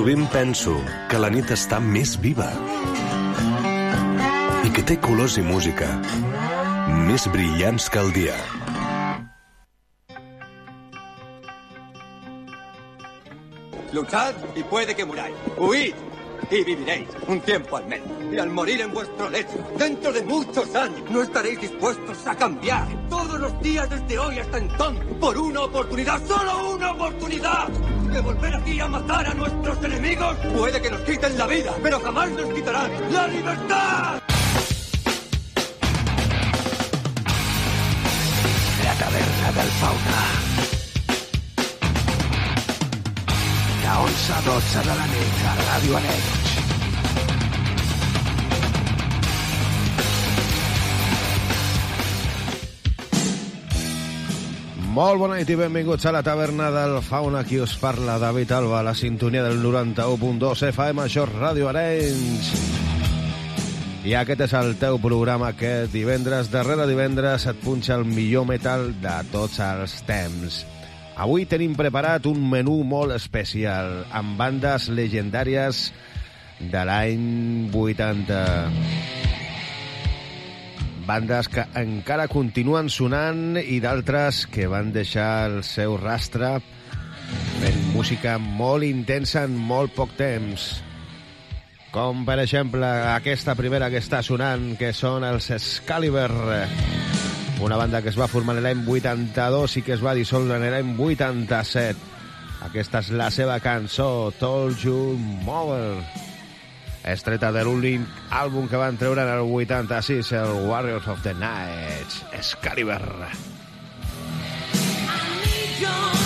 Sovint penso que la nit està més viva i que té colors i música més brillants que el dia. Luchad y puede que muráis. Huid y viviréis un tiempo al menos. Y al morir en vuestro lecho, dentro de muchos años, no estaréis dispuestos a cambiar todos los días desde hoy hasta entonces por una oportunidad, solo una oportunidad de volver aquí a matar a nuestros enemigos. Puede que nos quiten la vida, pero jamás nos quitarán la libertad. La taverna del fauna. De 11 a 12 de la nit a Ràdio. Molt bona nit i benvinguts a la taverna del Fauna. Aquí us parla David Alba, a la sintonia del 91.2 FM, això és Ràdio Arenys. I aquest és el teu programa que divendres, darrere divendres, et punxa el millor metal de tots els temps. Avui tenim preparat un menú molt especial, amb bandes legendàries de l'any 80 bandes que encara continuen sonant i d'altres que van deixar el seu rastre fent música molt intensa en molt poc temps. Com, per exemple, aquesta primera que està sonant, que són els Excalibur, una banda que es va formar l'any 82 i que es va dissoldre l'any 87. Aquesta és la seva cançó, Told You More estreta de l'únic àlbum que van treure en el 86, el Warriors of the Night, Excalibur. I told you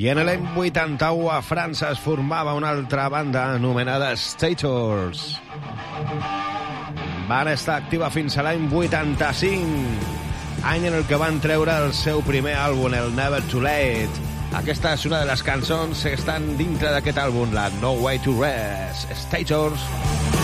I en l'any 81 a França es formava una altra banda anomenada Stators. Van estar activa fins a l'any 85, any en el que van treure el seu primer àlbum, el Never Too Late. Aquesta és una de les cançons que estan dintre d'aquest àlbum, la No Way to Rest. Stators. Stators.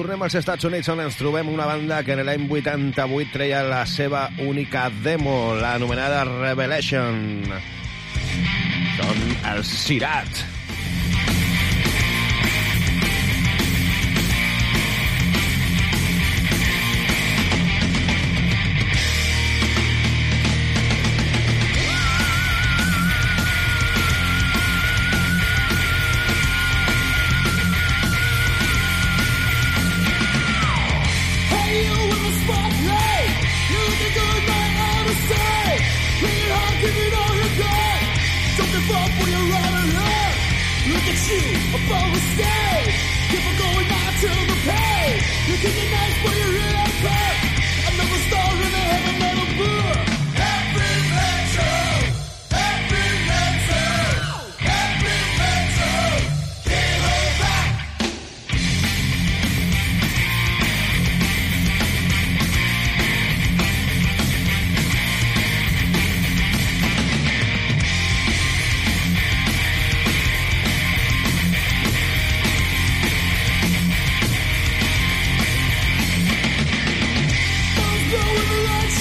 Tornem als Estats Units on ens trobem una banda que en l'any 88 treia la seva única demo, l'anomenada Revelation. Són els Sirat.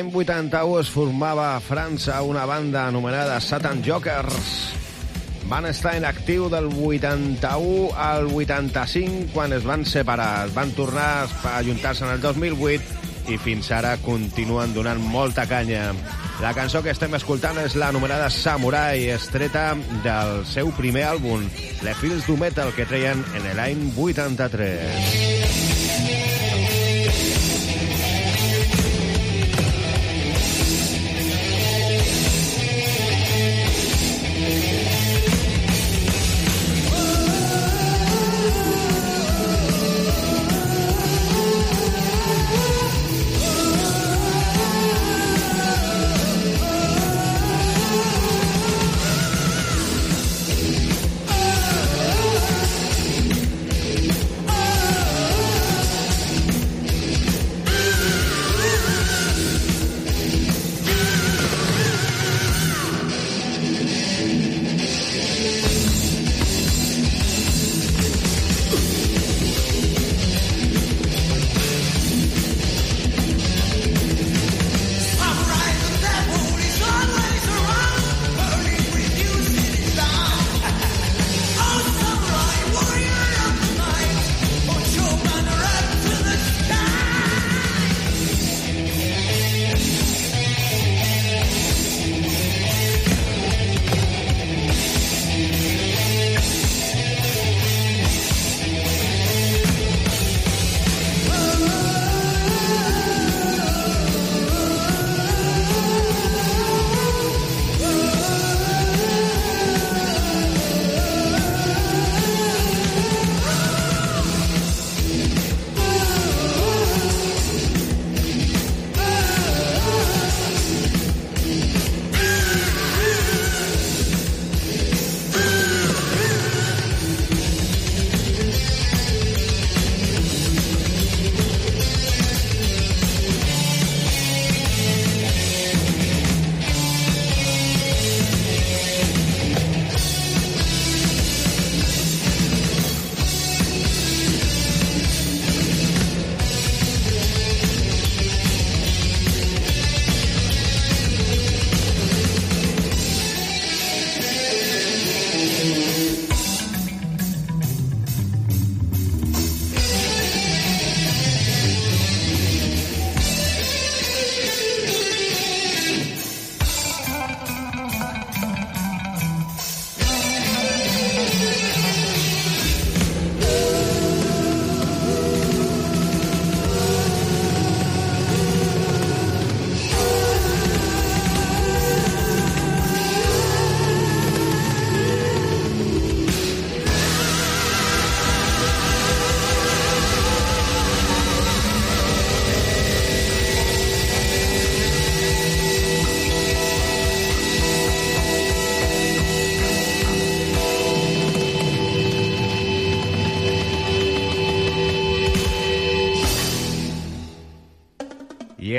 l'any 81 es formava a França una banda anomenada Satan Jokers. Van estar en actiu del 81 al 85 quan es van separar. Es van tornar a ajuntar-se en el 2008 i fins ara continuen donant molta canya. La cançó que estem escoltant és l'anomenada Samurai, estreta del seu primer àlbum, Le Fils du Metal, que treien en l'any 83.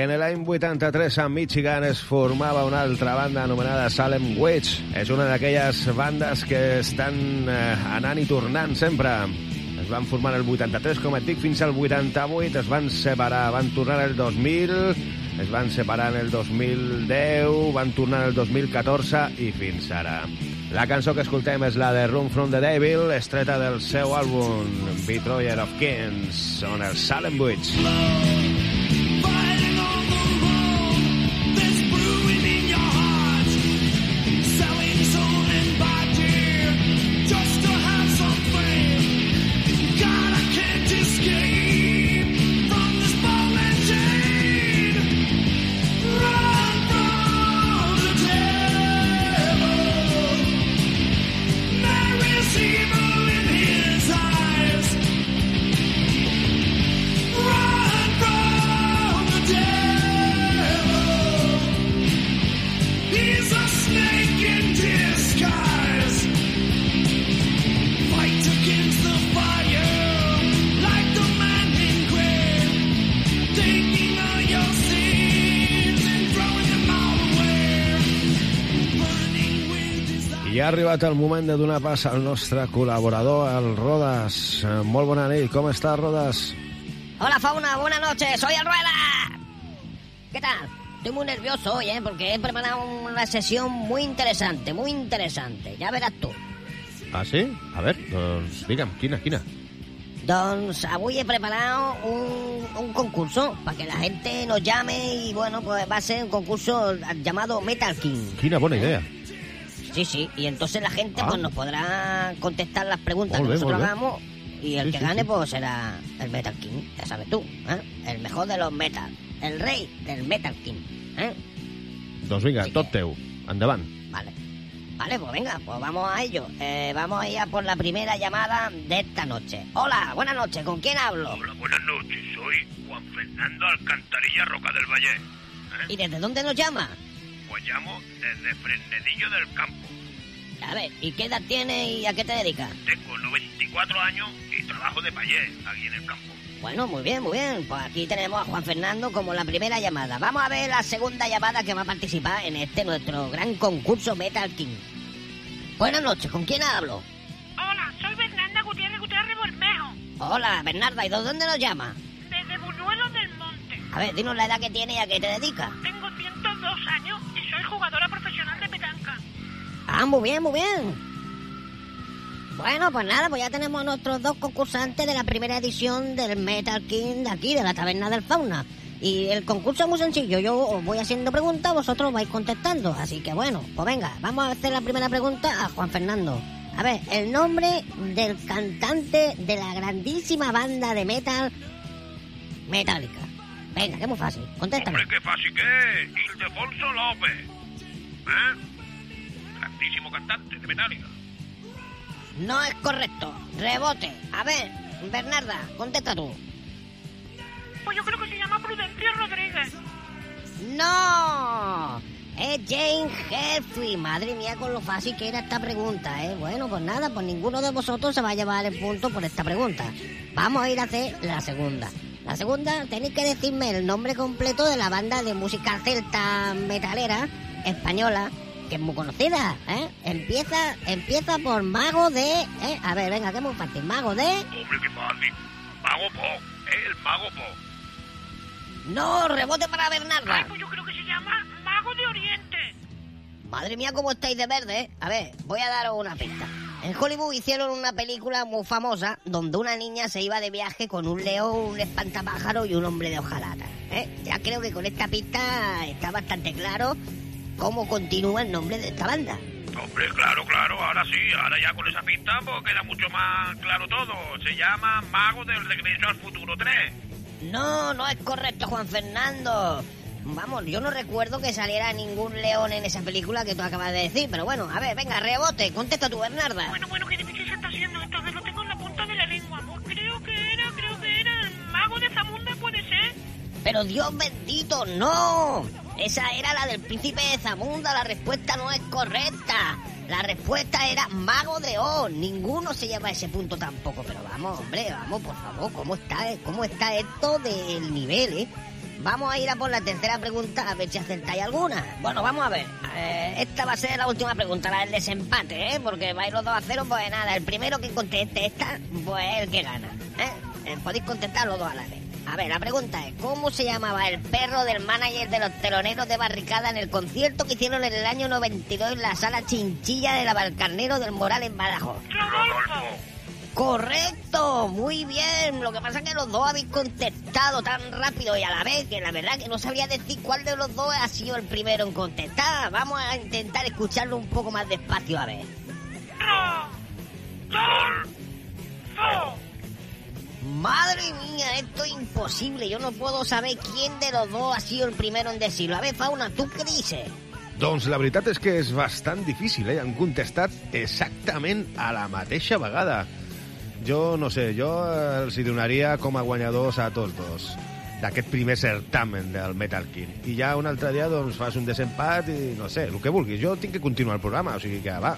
En l'any 83 a Michigan es formava una altra banda anomenada Salem Witch. És una d'aquelles bandes que estan eh, anant i tornant sempre. Es van formar el 83, com et dic, fins al 88, es van separar, van tornar el 2000, es van separar en el 2010, van tornar el 2014 i fins ara. La cançó que escoltem és la de Room from the Devil, estreta del seu àlbum Betroyer of Kings, on el Salem Witch. Fighting arribat el moment de donar pas al nostre col·laborador, el Rodas. Eh, Molt bona nit, com està, Rodas? Hola Fauna, buenas noches, soy el Rueda. ¿Qué tal? Estoy muy nervioso hoy, ¿eh? Porque he preparado una sesión muy interesante, muy interesante. Ya verás tú. Ah, sí? A ver, doncs digue'm, quina, quina? Doncs avui he preparado un, un concurso para que la gente nos llame y bueno, pues va a ser un concurso llamado Metal King. Quina bona idea. Sí, sí, y entonces la gente Ah. pues nos podrá contestar las preguntas Molt que nosotros hagamos y el Sí, que sí, gane sí. pues será el Metal King, ya sabes tú, ¿eh? El mejor de los metal, el rey del Metal King, ¿eh? Doncs vinga, Sí tot que- teu. Endavant. Vale. Vale, pues venga, pues vamos a ello. Eh, vamos a ir a por la primera llamada de esta noche. Hola, buenas noches, ¿con quién hablo? Hola, buenas noches. Soy Juan Fernando Alcantarilla Roca del Valle. ¿Eh? ¿Y desde dónde nos llama? Pues llamo desde Fresnedillo del Campo. A ver, ¿y qué edad tiene y a qué te dedicas? Tengo 94 años y trabajo de payé aquí en el campo. Bueno, muy bien, muy bien. Pues aquí tenemos a Juan Fernando como la primera llamada. Vamos a ver la segunda llamada que va a participar en este nuestro gran concurso Metal King. Buenas noches, ¿con quién hablo? Hola, soy Bernarda Gutiérrez Gutiérrez Bermejo, Hola, Bernarda, ¿y de dónde nos llama? desde Buñuelo del Monte. A ver, dinos la edad que tiene y a qué te dedicas. Tengo 102 años y soy jugadora profesional. Ah, muy bien, muy bien. Bueno, pues nada, pues ya tenemos a nuestros dos concursantes de la primera edición del Metal King de aquí, de la Taberna del Fauna. Y el concurso es muy sencillo, yo os voy haciendo preguntas, vosotros vais contestando. Así que bueno, pues venga, vamos a hacer la primera pregunta a Juan Fernando. A ver, el nombre del cantante de la grandísima banda de metal Metallica. Venga, que muy fácil, contéstame. Hombre, qué fácil que es. Ildefonso López. ¿Eh? Grandísimo cantante de Metallica. No es correcto. Rebote. A ver, Bernarda, contesta tú. Pues yo creo que se llama Prudencio Rodríguez. ¡No! Es Jane Jeffrey. Madre mía, con lo fácil que era esta pregunta, ¿eh? Bueno, pues nada, pues ninguno de vosotros se va a llevar el punto por esta pregunta. Vamos a ir a hacer la segunda. La segunda, tenéis que decirme el nombre completo de la banda de música celta metalera española, que es muy conocida, ¿eh? Empieza, empieza por Mago de... ¿eh? A ver, venga, que es muy fácil. Mago de... Hombre, qué fácil. Mago Po. ¿eh? El Mago Po. No, rebote para Ay, Bernarda. pues yo creo que se llama Mago de Oriente. Madre mía, cómo estáis de verde, ¿eh? A ver, voy a daros una pista. En Hollywood hicieron una película muy famosa donde una niña se iba de viaje con un león, un espantapájaro y un hombre de hojalata. ¿eh? Ya creo que con esta pista está bastante claro cómo continúa el nombre de esta banda. Hombre, claro, claro. Ahora sí. Ahora ya con esa pista pues queda mucho más claro todo. Se llama Mago del Regreso al Futuro 3. No, no es correcto, Juan Fernando. Vamos, yo no recuerdo que saliera ningún león en esa película que tú acabas de decir, pero bueno, a ver, venga, rebote, contesta tú, Bernarda. Bueno, bueno, qué difícil se está haciendo esto. que Lo tengo en la punta de la lengua. Pues creo que era, creo que era el Mago de Zamunda, ¿puede ser? Pero Dios bendito, no. Esa era la del príncipe de Zamunda. La respuesta no es correcta. La respuesta era Mago de Oz. Ninguno se lleva a ese punto tampoco. Pero vamos, hombre, vamos, por favor. ¿Cómo está, cómo está esto del nivel, eh? Vamos a ir a por la tercera pregunta a ver si acertáis alguna. Bueno, vamos a ver. Eh, esta va a ser la última pregunta, la del desempate, ¿eh? Porque vais los dos a cero, pues nada, el primero que conteste esta, pues es el que gana. ¿eh? Eh, podéis contestar los dos a la vez. A ver, la pregunta es, ¿cómo se llamaba el perro del manager de los teloneros de barricada en el concierto que hicieron en el año 92 en la sala Chinchilla de la Valcarnero del Moral en Badajoz? Correcto, muy bien. Lo que pasa es que los dos habéis contestado tan rápido y a la vez que la verdad que no sabría decir cuál de los dos ha sido el primero en contestar. Vamos a intentar escucharlo un poco más despacio a ver. Madre mía, esto es imposible. Yo no puedo saber quién de los dos ha sido el primero en decirlo. A ver, Fauna, ¿tú qué dices? Doncs la veritat és que és bastant difícil, eh? Han contestat exactament a la mateixa vegada. Jo, no sé, jo els hi donaria com a guanyadors a tots dos d'aquest primer certamen del Metal King. I ja un altre dia doncs, fas un desempat i no sé, el que vulguis. Jo tinc que continuar el programa, o sigui que va,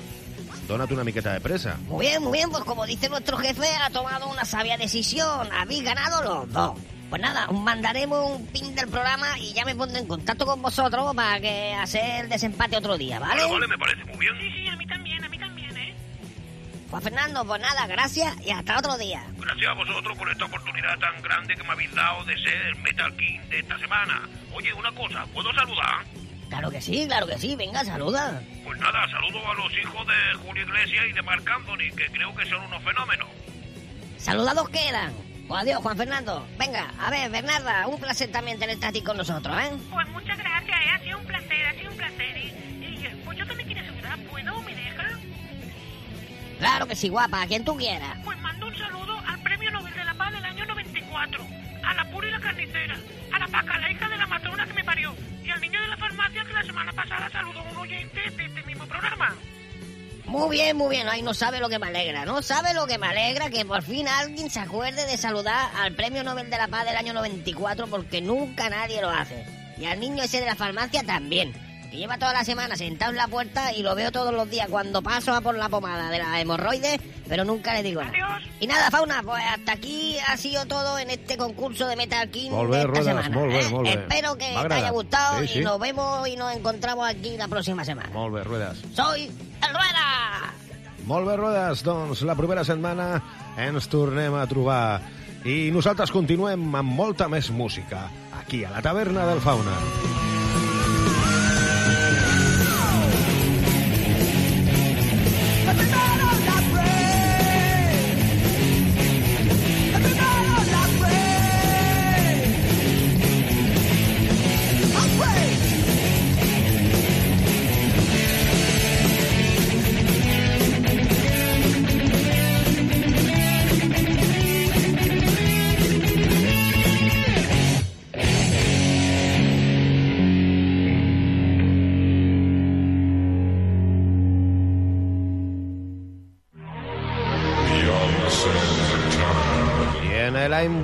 dona't una miqueta de pressa. Muy bien, muy bien, pues como dice nuestro jefe, ha tomado una sabia decisión. Habéis ganado los dos. Pues nada, os mandaremos un pin del programa y ya me pondré en contacto con vosotros para que hacer el desempate otro día, ¿vale? Vale, vale, me parece muy bien. Sí, sí, a mí también, a mí también, ¿eh? Juan Fernando, pues nada, gracias y hasta otro día. Gracias a vosotros por esta oportunidad tan grande que me habéis dado de ser el Metal King de esta semana. Oye, una cosa, ¿puedo saludar? Claro que sí, claro que sí, venga, saluda. Pues nada, saludo a los hijos de Julio Iglesias y de Marc Anthony, que creo que son unos fenómenos. Saludados quedan. Pues adiós, Juan Fernando. Venga, a ver, Bernarda, un placer también tenerte aquí con nosotros, ¿eh? Pues muchas gracias, ¿eh? Ha sido un placer, ha sido un placer. Y, y, eh, pues yo también quiero saludar, ¿puedo? ¿Me deja? Claro que sí, guapa, a quien tú quieras. Pues mando un saludo al Premio Nobel de la Paz del año 94, a la pura y la carnicera, a la paca, la hija de la matrona que me parió, al niño de la farmacia que la semana pasada saludó a un oyente de este mismo programa. Muy bien, muy bien. Ay, no sabe lo que me alegra, ¿no? Sabe lo que me alegra que por fin alguien se acuerde de saludar al Premio Nobel de la Paz del año 94 porque nunca nadie lo hace. Y al niño ese de la farmacia también. Que lleva toda la semana sentado en la puerta y lo veo todos los días cuando paso a por la pomada de la hemorroides, pero nunca le digo nada. Adiós. Y nada, Fauna, pues hasta aquí ha sido todo en este concurso de Metal King bé, de esta Ruedas, semana. bé, ¿eh? Espero que te haya gustado Sí, y sí. nos vemos y nos encontramos aquí la próxima semana. Bé, Ruedas. Soy el Rueda. Bé, Rodes, doncs la propera setmana ens tornem a trobar. I nosaltres continuem amb molta més música, aquí a la taverna del Fauna.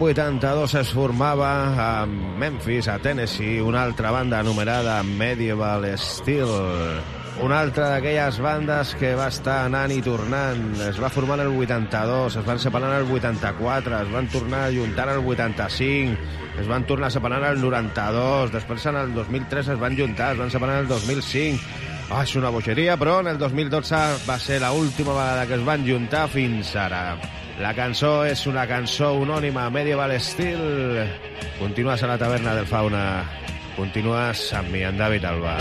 82 es formava a Memphis, a Tennessee, una altra banda anomenada Medieval Steel. Una altra d'aquelles bandes que va estar anant i tornant. Es va formar en el 82, es van separar en el 84, es van tornar a juntar en el 85, es van tornar a separar en el 92, després en el 2003 es van juntar, es van separar en el 2005. Ah, és una bogeria, però en el 2012 va ser la última vegada que es van juntar fins ara. La cançó és una cançó unònima, Medieval Steel. Continues a la taverna del Fauna. Continues amb mi, en David Alba.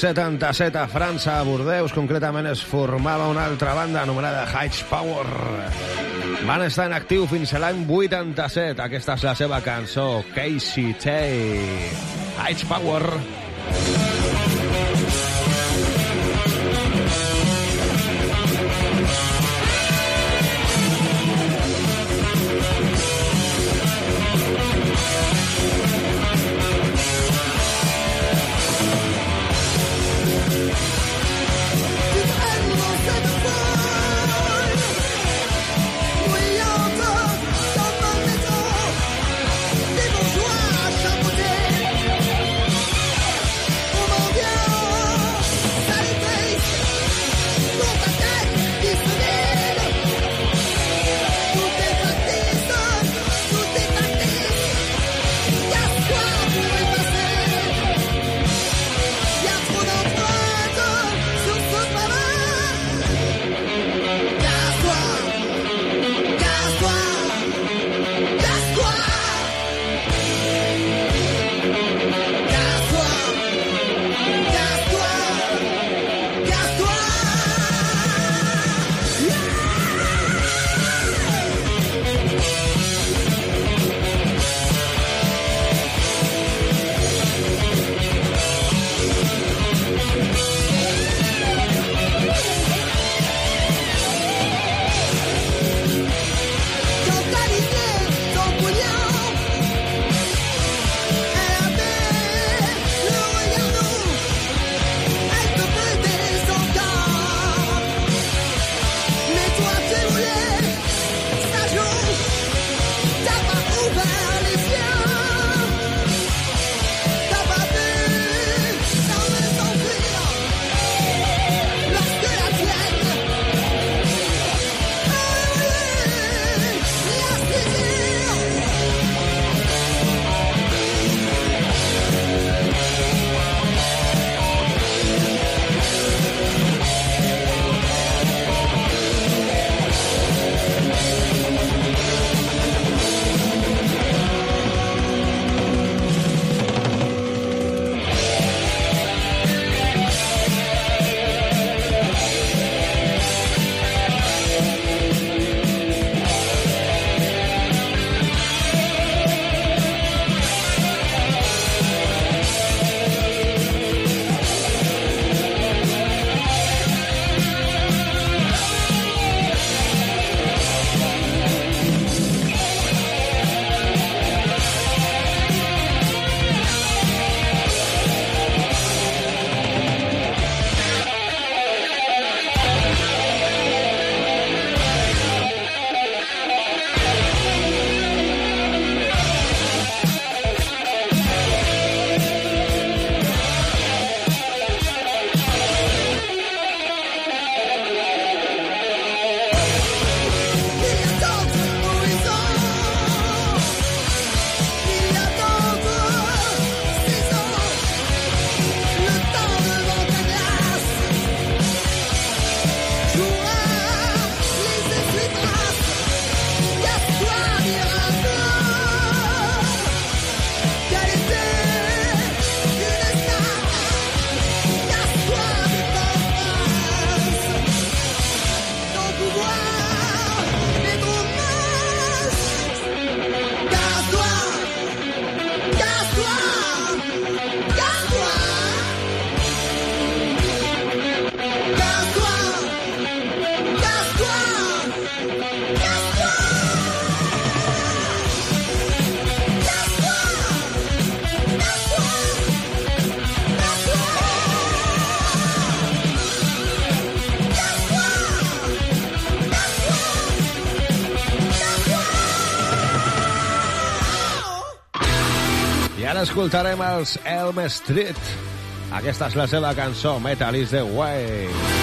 1977 a França, a Bordeus, concretament es formava una altra banda anomenada Heights Power. Van estar en actiu fins a l'any 87. Aquesta és la seva cançó, Casey Tay. Heights Power. ara escoltarem els Elm Street. Aquesta és la seva cançó, Metal is the Way.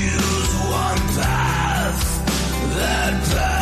choose one path, that path.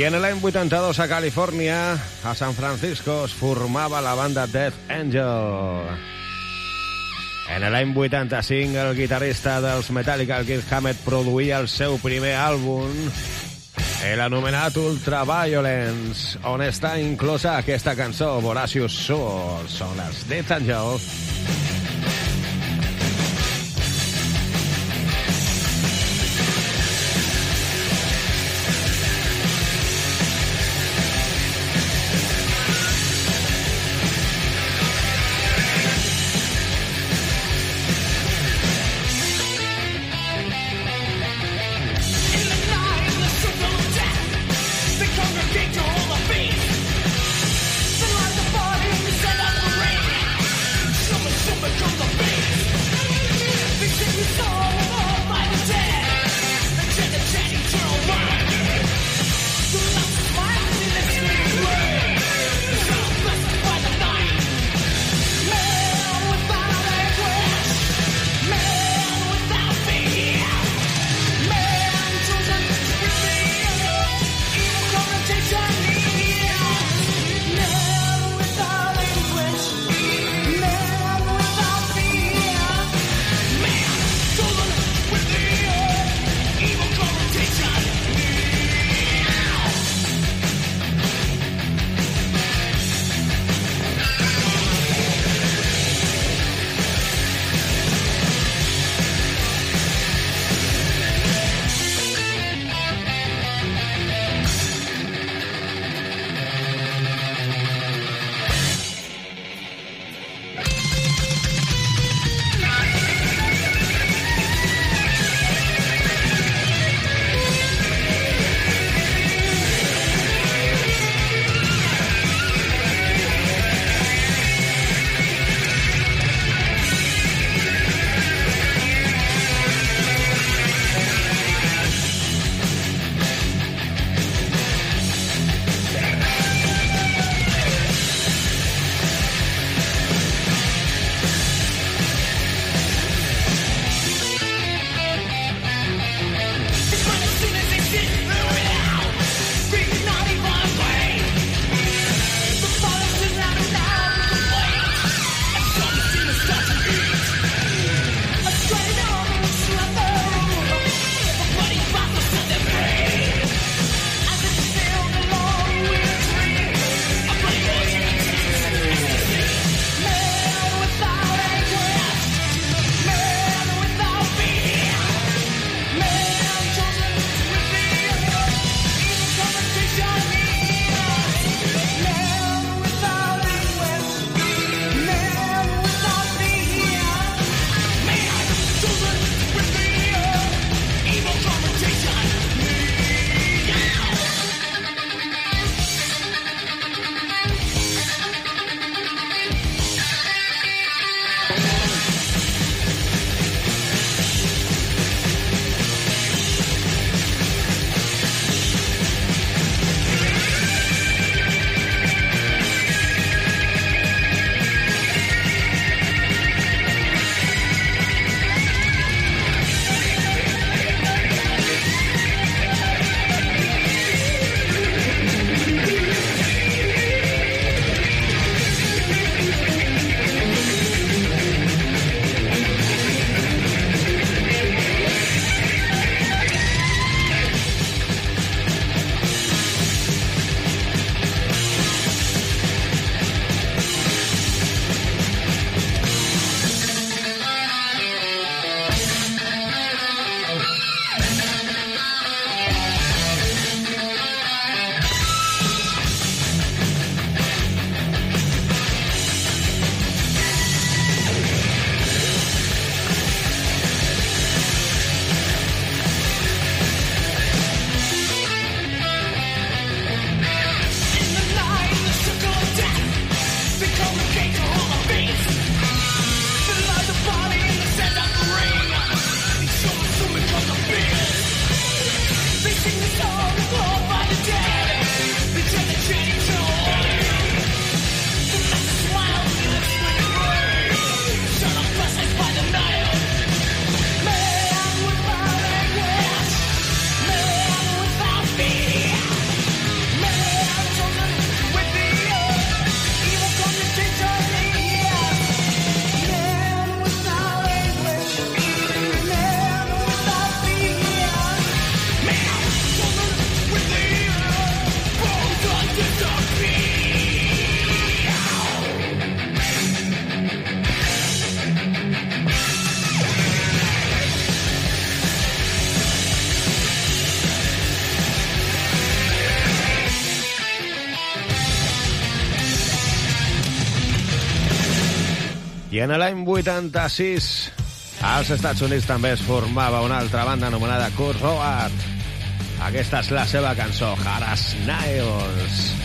En l'any 82 a Califòrnia, a San Francisco, es formava la banda Death Angel. En l'any 85, el guitarrista dels Metallica, el Keith Hammett, produïa el seu primer àlbum, l'anomenat Ultraviolence, on està inclosa aquesta cançó, Voracious Soul. Són les Death Angel. En l'any 86, als Estats Units també es formava una altra banda anomenada Kurt Roat. Aquesta és la seva cançó, Harris Niles.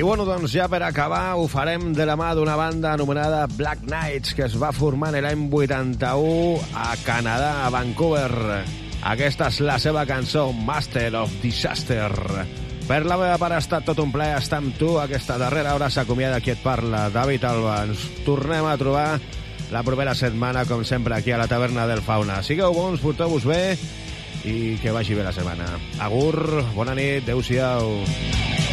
Bueno, doncs ja per acabar ho farem de la mà d'una banda anomenada Black Knights, que es va formar en l'any 81 a Canadà, a Vancouver. Aquesta és la seva cançó, Master of Disaster. Per la meva part ha estat tot un plaer estar amb tu. Aquesta darrera hora s'acomiada qui et parla, David Alba. Ens tornem a trobar la propera setmana, com sempre, aquí a la taverna del Fauna. Sigueu bons, porteu-vos bé i que vagi bé la setmana. Agur, bona nit, adeu-siau.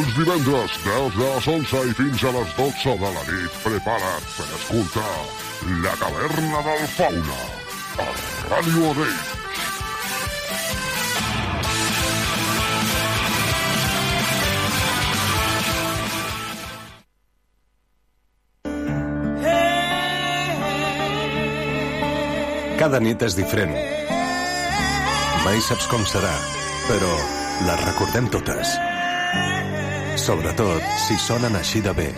Els divendres, des de les 11 i fins a les 12 de la nit, prepara't per escoltar La Caverna del Fauna, a Ràdio Odell. Cada nit és diferent. Mai saps com serà, però les recordem totes. Sobretot si sonen així de bé.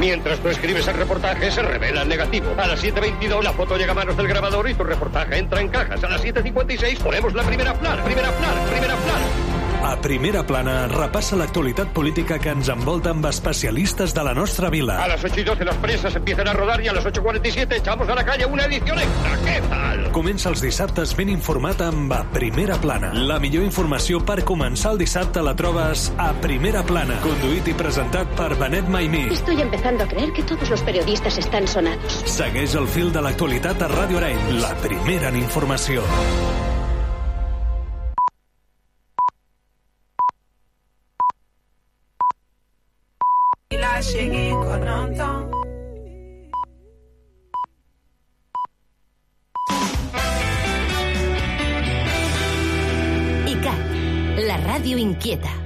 Mientras tú escribes el reportaje, se revela el negativo. A las 7.22 la foto llega a manos del grabador y tu reportaje entra en cajas. A las 7.56 ponemos la primera plan, primera plan, primera plan. A primera plana repassa l'actualitat política que ens envolta amb especialistes de la nostra vila. A las 8 y 12 las presas empiezan a rodar y a las 8.47 echamos a la calle una edición extra. ¿Qué tal? Comença els dissabtes ben informat amb A Primera Plana. La millor informació per començar el dissabte la trobes a Primera Plana. Conduït i presentat per Benet Maimí. Estoy empezando a creer que todos los periodistas están sonados. Segueix el fil de l'actualitat a Ràdio Arenys, la primera en informació. ICAT, la ràdio inquieta.